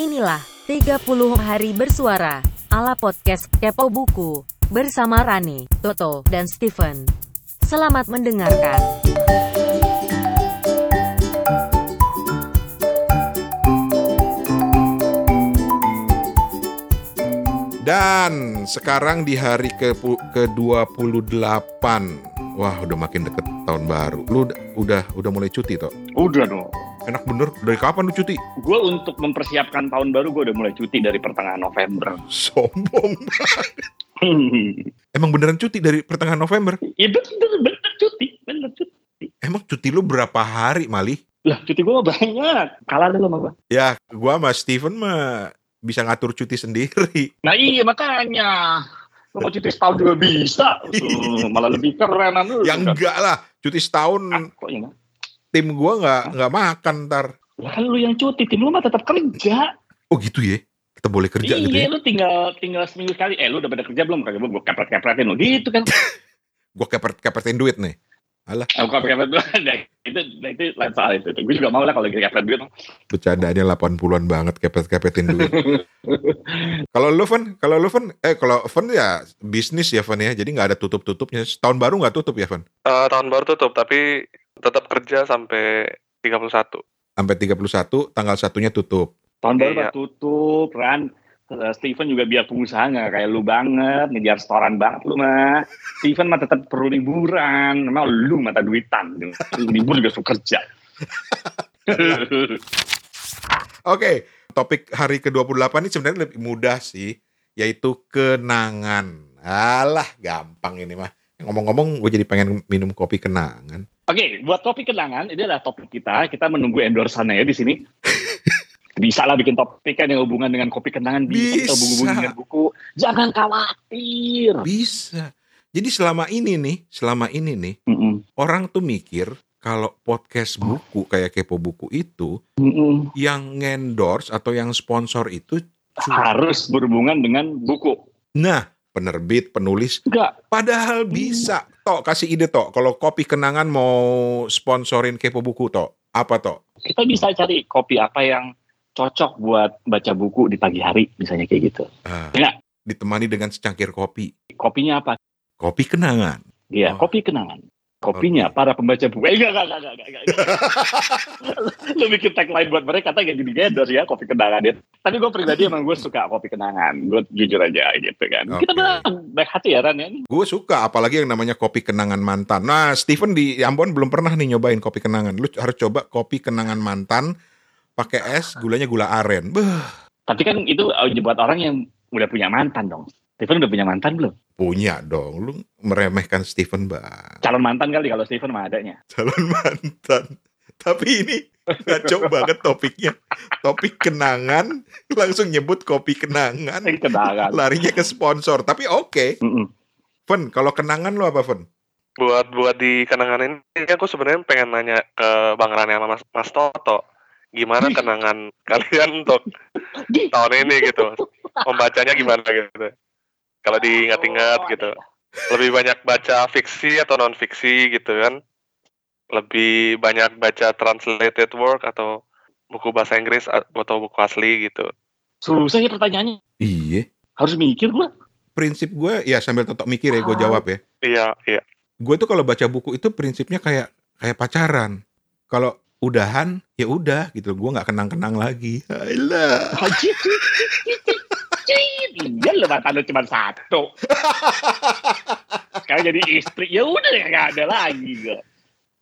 Inilah 30 hari bersuara ala podcast Kepo Buku bersama Rani, Toto, dan Steven. Selamat mendengarkan. Dan sekarang di hari ke ke-28. Wah, udah makin deket tahun baru. Lu udah udah, udah mulai cuti toh? Udah dong. Enak bener. Dari kapan lu cuti? Gue untuk mempersiapkan tahun baru gue udah mulai cuti dari pertengahan November. Sombong banget. Emang beneran cuti dari pertengahan November? Iya bener, bener cuti, bener cuti. Emang cuti lu berapa hari, Mali? Lah cuti gue banyak. Kalah dulu sama gue. Ya, gua sama Steven mah bisa ngatur cuti sendiri. Nah iya makanya. Lo mau cuti setahun juga bisa. Malah lebih keren lu. Ya enggak lah, cuti setahun Ah, kok iya? Tim gua nggak nggak makan ntar. Lah kan lu yang cuti, tim lu mah tetap kerja. Oh gitu ya? Kita boleh kerja iya, gitu ya? lu tinggal tinggal seminggu sekali. Eh, lu udah pada kerja belum? Kagak gue kepret-kepretin lu gitu kan. Gua kepet-kepetin duit nih. Alah, Aku kepret dulu. Nah, itu, nah, itu lain soal itu. Gue juga mau lah kalau lagi kepret duit. bercandaannya 80-an banget kepet-kepetin duit. kalau lu Van, kalau lu Van, eh kalau Van ya bisnis ya Van ya, jadi nggak ada tutup-tutupnya. Tahun baru nggak tutup ya Van? Eh, tahun baru tutup tapi tetap kerja sampai 31. Sampai 31, tanggal satunya tutup. Tahun baru Iya. mah tutup, Ran. Eh, Steven juga biar pengusaha nggak kayak lu banget, ngejar restoran banget lu mah. Steven mah tetap perlu liburan, memang lu mata duitan. Libur juga suka kerja. Oke, topik hari ke-28 ini sebenarnya lebih mudah sih, yaitu kenangan. Alah, gampang ini mah. Ngomong-ngomong, gue jadi pengen minum kopi kenangan. Oke, buat topik kenangan, ini adalah topik kita. Kita menunggu endorsannya ya di sini. Bisa lah bikin topik kan yang hubungan dengan kopi kenangan. Bisa, Bisa. hubungan dengan buku. Jangan khawatir. Bisa. Jadi selama ini nih, selama ini nih, Mm-mm. orang tuh mikir kalau podcast buku kayak Kepo Buku itu, Mm-mm. yang ngendorse atau yang sponsor itu Harus berhubungan dengan buku. Nah, penerbit, penulis, Enggak, padahal bisa. Tok, kasih ide Tok, kalau kopi kenangan mau sponsorin Kepo Buku Tok, apa Tok? kita bisa cari kopi apa yang cocok buat baca buku di pagi hari, misalnya kayak gitu. Ah, Ya. ditemani dengan secangkir kopi. Kopinya apa? Kopi kenangan. Dia Oh. kopi kenangan. Kopinya para pembaca buku. Eh, enggak, enggak, enggak, enggak, enggak. Lu bikin tagline buat mereka, kata gak jadi gendor ya, kopi kenangan ya. Tapi gue pribadi emang gue suka kopi kenangan. Gue jujur aja gitu kan. Kita Oke. bilang baik hati ya Ran ya. Gue suka, apalagi yang namanya kopi kenangan mantan. Nah, Steven di Ambon belum pernah nih nyobain kopi kenangan. Lu harus coba kopi kenangan mantan, pakai es, gulanya gula aren. Beuh, Tapi kan itu uh, buat orang yang udah punya mantan dong. Steven udah punya mantan belum? punya dong. Lu meremehkan Steven bang. Calon mantan kali kalau Steven mah adanya. calon mantan. Tapi ini ngaco banget topiknya. Topik kenangan, langsung nyebut kopi kenangan. Eh, Kenangan. Larinya ke sponsor. Tapi oke. Mm-mm. Fen, kalau kenangan lo apa, Fen? Buat buat di kenangan ini aku sebenarnya pengen nanya ke Bang Rani sama Mas, Mas Toto. Gimana kenangan kalian untuk tahun ini gitu? Membacanya gimana gitu? Kalau diingat-ingat Oh, gitu. Lebih banyak baca fiksi atau non fiksi gitu kan? Lebih banyak baca translated work atau buku bahasa Inggris atau buku asli gitu. Susah ya pertanyaannya. Iya. Harus mikir gua. Prinsip gue, ya sambil tetap mikir ya, gue Ah. jawab ya. Iya, iya. Gue tuh kalau baca buku itu prinsipnya kayak kayak pacaran. Kalau udahan, ya udah gitu. Gue nggak kenang-kenang lagi. Alah. Iya mata lu cuma satu. Sekarang jadi istri. Ya udah ya nggak ada lagi gua.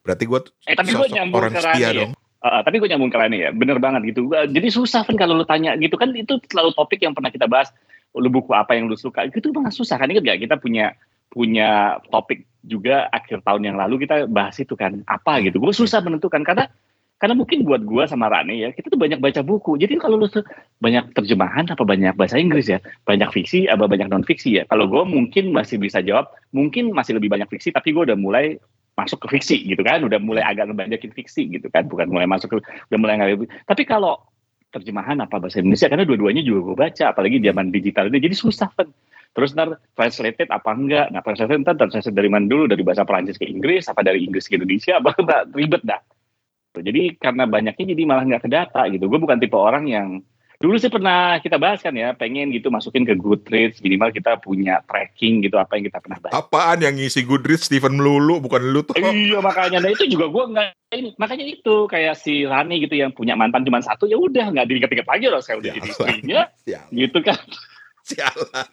Berarti gue Eh tapi gue nyambung orang ke Rani ya. dong. Uh, tapi gue nyambung ke Rani ya. Bener banget gitu. Gua- Jadi susah kan kalau lu tanya gitu kan itu selalu topik yang pernah kita bahas. Lu buku apa yang lu suka. Itu banget susah kan. Ingat gak kita punya punya topik juga akhir tahun yang lalu kita bahas itu kan. Apa gitu. Gue susah menentukan karena karena mungkin buat gue sama Rani ya, kita tuh banyak baca buku. Jadi kalau lu tuh banyak terjemahan apa banyak bahasa Inggris ya, banyak fiksi apa banyak non fiksi ya. Kalau gue mungkin masih bisa jawab, mungkin masih lebih banyak fiksi, tapi gue udah mulai masuk ke fiksi gitu kan, udah mulai agak ngebanyakin fiksi gitu kan, bukan mulai masuk ke, udah mulai nggak. Tapi kalau terjemahan apa bahasa Indonesia, karena dua-duanya juga gue baca, apalagi zaman digital ini, jadi susah kan. Terus ntar translated apa enggak? Nah translated ntar translated dari mana dulu? Dari bahasa Perancis ke Inggris, apa dari Inggris ke Indonesia? Apa? Ribet dah. Jadi karena banyaknya jadi malah nggak ke data gitu. Gue bukan tipe orang yang Dulu sih pernah kita bahas kan ya, pengen gitu masukin ke Goodreads, minimal kita punya tracking gitu apa yang kita pernah baca. Apaan yang ngisi Goodreads Steven Melulu bukan lu tuh. Iya makanya, nah itu juga gue nggak ini, makanya itu kayak si Rani gitu yang punya mantan cuma satu ya udah nggak diinget-inget lagi loh saya udah jadi istrinya, gitu kan, Sialan.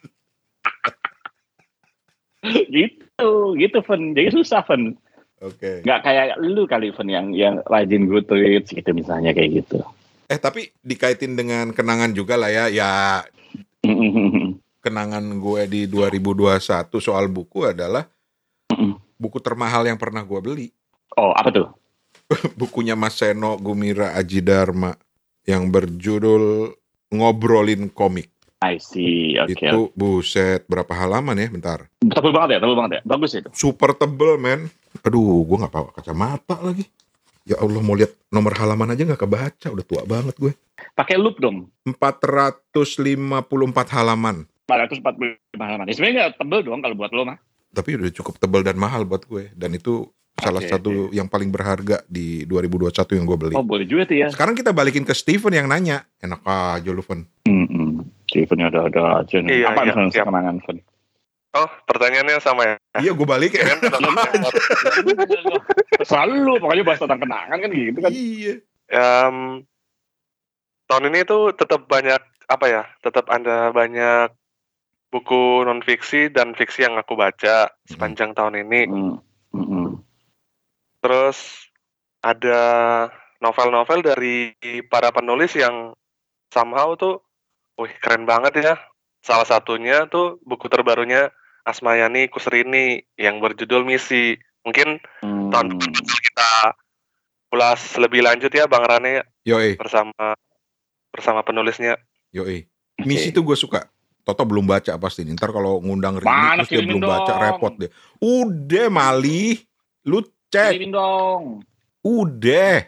gitu, gitu Fen, jadi susah Fen, Oke. nggak kayak lu kali Fen yang yang rajin Goodreads gitu misalnya kayak gitu. Eh tapi dikaitin dengan kenangan juga lah ya. Ya kenangan gue di 2021 soal buku adalah buku termahal yang pernah gue beli. oh apa tuh? Bukunya Mas Seno Gumira Aji Dharma yang berjudul Ngobrolin Komik. I see, oke. Itu buset berapa halaman ya? Bentar. Tebel banget ya, tebel banget ya, bagus itu. Super tebel men. Aduh, gue nggak bawa kacamata lagi. Ya Allah mau lihat nomor halaman aja nggak kebaca. Udah tua banget gue. Pakai loop dong, 454 halaman. 445 halaman. Ya, sebenarnya nggak tebel dong kalau buat lo mah. Tapi udah cukup tebel dan mahal buat gue. Dan itu salah Oke, satu yang paling berharga di 2021 yang gue beli. Oh boleh juga tuh ya. Sekarang kita balikin ke Steven yang nanya. Enak aja lu, Fen. Hmm, Stevennya ada ada aja nih. Iya, Apa iya, siap. kenangan Fen? Oh, pertanyaannya sama ya. Iya, gue balik ya. Keren tetap- Selalu lu, pokoknya bahas tentang kenangan kan gitu kan. Iya. Em, tahun ini tuh tetap banyak apa ya? Tetap ada banyak buku non fiksi dan fiksi yang aku baca sepanjang tahun ini. Hmm. Terus ada novel-novel dari para penulis yang somehow tuh, wih keren banget ya. Salah satunya tuh buku terbarunya Asmayani Kusrini yang berjudul Misi. Mungkin Hmm. tahun depan kita ulas lebih lanjut ya Bang Rane Yoi, bersama bersama penulisnya. yoi. Misi tuh gue suka. Toto belum baca pasti. Ntar kalau ngundang Rini Mana terus dia belum baca dong. repot deh. Udah Mali, lu cek. Kirimin dong. Udah.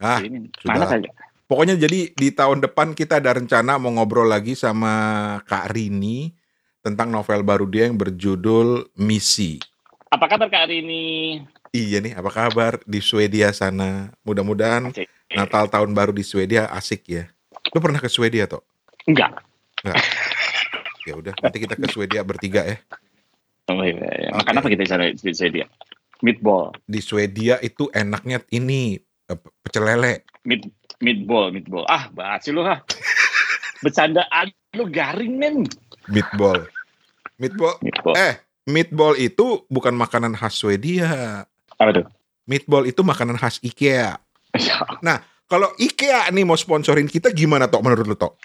Ah, Kirimin. sudah. Mana saja. Pokoknya jadi di tahun depan kita ada rencana mau ngobrol lagi sama Kak Rini tentang novel baru dia yang berjudul Misi. Apa kabar Kak Rini? Iya nih, apa kabar di Swedia sana? Mudah-mudahan. Natal tahun baru di Swedia asik ya. Lu pernah ke Swedia toh? Enggak. Ya udah, nanti kita ke Swedia bertiga ya. Oh, iya, iya. Makan apa kita di sana di sana dia? Meatball. Di Swedia itu enaknya ini eh, pecel lele. Meat, meatball, meatball. Ah, basi lu ha. Bercandaan lu garing men. Meatball. Meatball. Meatball. Eh, meatball itu bukan makanan khas Swedia. Apa tuh? Meatball itu makanan khas IKEA. Kalau IKEA nih mau sponsorin kita gimana toh menurut lu toh?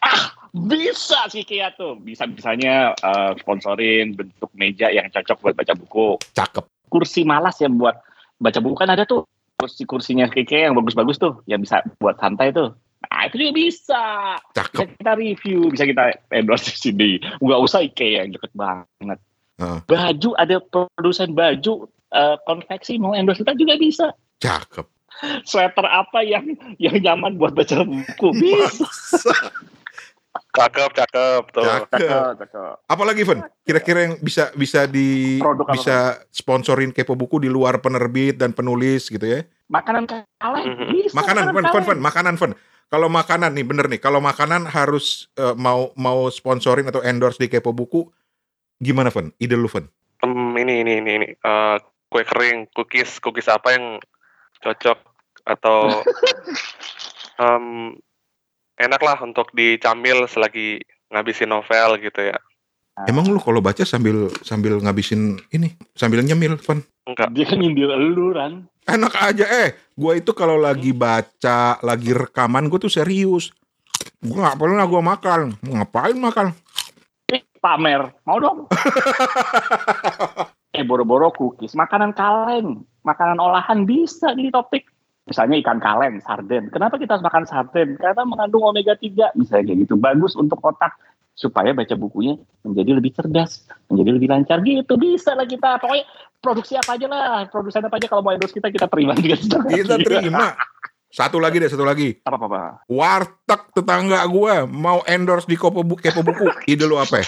Bisa sih Kia tuh. Bisa bisanya eh, sponsorin bentuk meja yang cocok buat baca buku. Cakep. Kursi malas yang buat baca buku kan ada tuh. Kursi-kursinya Kike yang bagus-bagus tuh. Yang bisa buat santai tuh. Nah itu juga bisa. Bisa Cakep. kita review. Bisa kita endorse di sini. Nggak usah IKEA yang deket banget. Heeh. Baju, ada produsen baju eh, konveksi mau endorse kita juga bisa. Cakep. Sweater apa yang yang nyaman buat baca buku. Bisa. Cakep, cakep tuh. Cakep. Cakep, cakep. Apalagi Fen? Kira-kira yang bisa bisa di Produk apa, bisa sponsorin kepo buku di luar penerbit dan penulis gitu ya? Makanan kaleng Mhm. bisa. Makanan, Fen, Fen, kaleng. Fen, makanan, Fen. Kalau makanan nih bener nih, kalau makanan harus eh, mau mau sponsorin atau endorse di kepo buku, gimana Fen? Ide lu Fen? Em, ini ini ini ini Eh, kue kering, cookies, cookies apa yang cocok atau em, enak lah untuk dicamil selagi ngabisin novel gitu ya. Emang lu kalau baca sambil sambil ngabisin ini, sambil nyemil, Fen? Enggak. Dia kan nyindir elu, Ran. Enak aja eh, gua itu kalau lagi baca, lagi rekaman gue tuh serius. Gue nggak pernah gua makan. Ngapain makan? Ih, pamer. Mau dong. eh, boro-boro cookies. Makanan kaleng. Makanan olahan bisa di topik. Misalnya ikan kaleng, sarden. Kenapa kita harus makan sarden? Karena mengandung omega 3. Misalnya kayak gitu. Bagus untuk otak. Supaya baca bukunya menjadi lebih cerdas. Menjadi lebih lancar gitu. Bisa lah kita. Pokoknya produksi apa aja lah. Produsen apa aja kalau mau endorse kita, kita terima juga. Kita terima. Satu lagi deh, satu lagi. Apa-apa. Warteg tetangga gua mau endorse di Kopo Bu- Kepo Buku. Ide lu apa?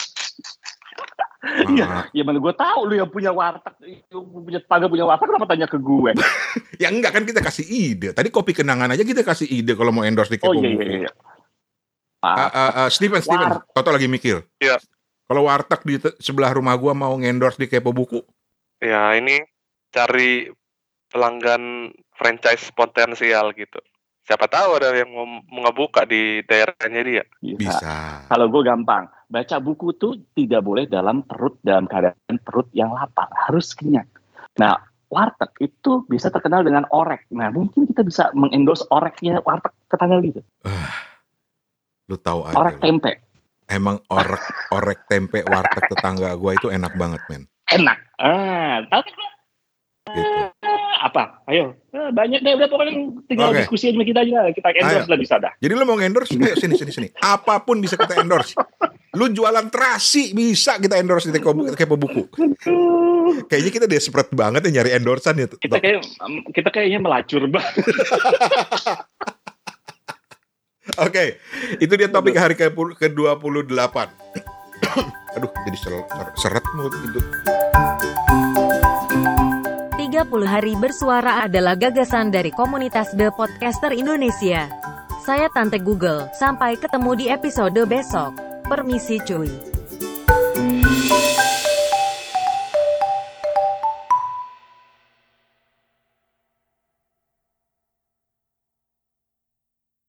Iya. Ah, Ya mana gue tahu lu yang punya warteg, yang punya tetangga punya warteg kenapa tanya ke gue? ya enggak kan kita kasih ide. Tadi kopi kenangan aja kita kasih ide kalau mau endorse di Kepo Oh iya Buku. iya iya. Uh, uh, uh, Steven, Steven, War- Toto lagi mikir. Iya. Kalau warteg di sebelah rumah gua mau ngendorse di Kepo Buku, Ya ini cari pelanggan franchise potensial gitu. Siapa tahu ada yang mau mau ngebuka di daerahnya dia. Bisa. bisa. Kalau gue gampang, baca buku tuh tidak boleh dalam perut dalam keadaan perut yang lapar, harus kenyang. Nah, warteg itu bisa terkenal dengan orek. Nah, mungkin kita bisa mengendorse oreknya warteg tetangga gitu. Lu tahu aja. Orek tempe, Emang orek orek tempe warteg tetangga gua itu enak banget, men. enak. Ah, tahu kan? Gitu. Ah, apa? Ayo, Ah, banyak deh. Udah pokoknya tinggal Oke. diskusi sama kita aja. Kita endorse lah bisa dah. Jadi lu mau endorse, ayo sini sini sini. Apa pun bisa kita endorse. Lu jualan terasi bisa kita endorse di Kepo, Kepo Buku. Kayaknya kita desperate banget ya nyari endorsan ya. Kita kayak kita kayaknya melacur banget. Oke, itu dia topik hari ke- ke-28. Aduh, jadi ser- ser- seret mulut gitu. 30 hari bersuara adalah gagasan dari komunitas The Podcaster Indonesia. Saya Tante Google, sampai ketemu di episode besok. Permisi cuy.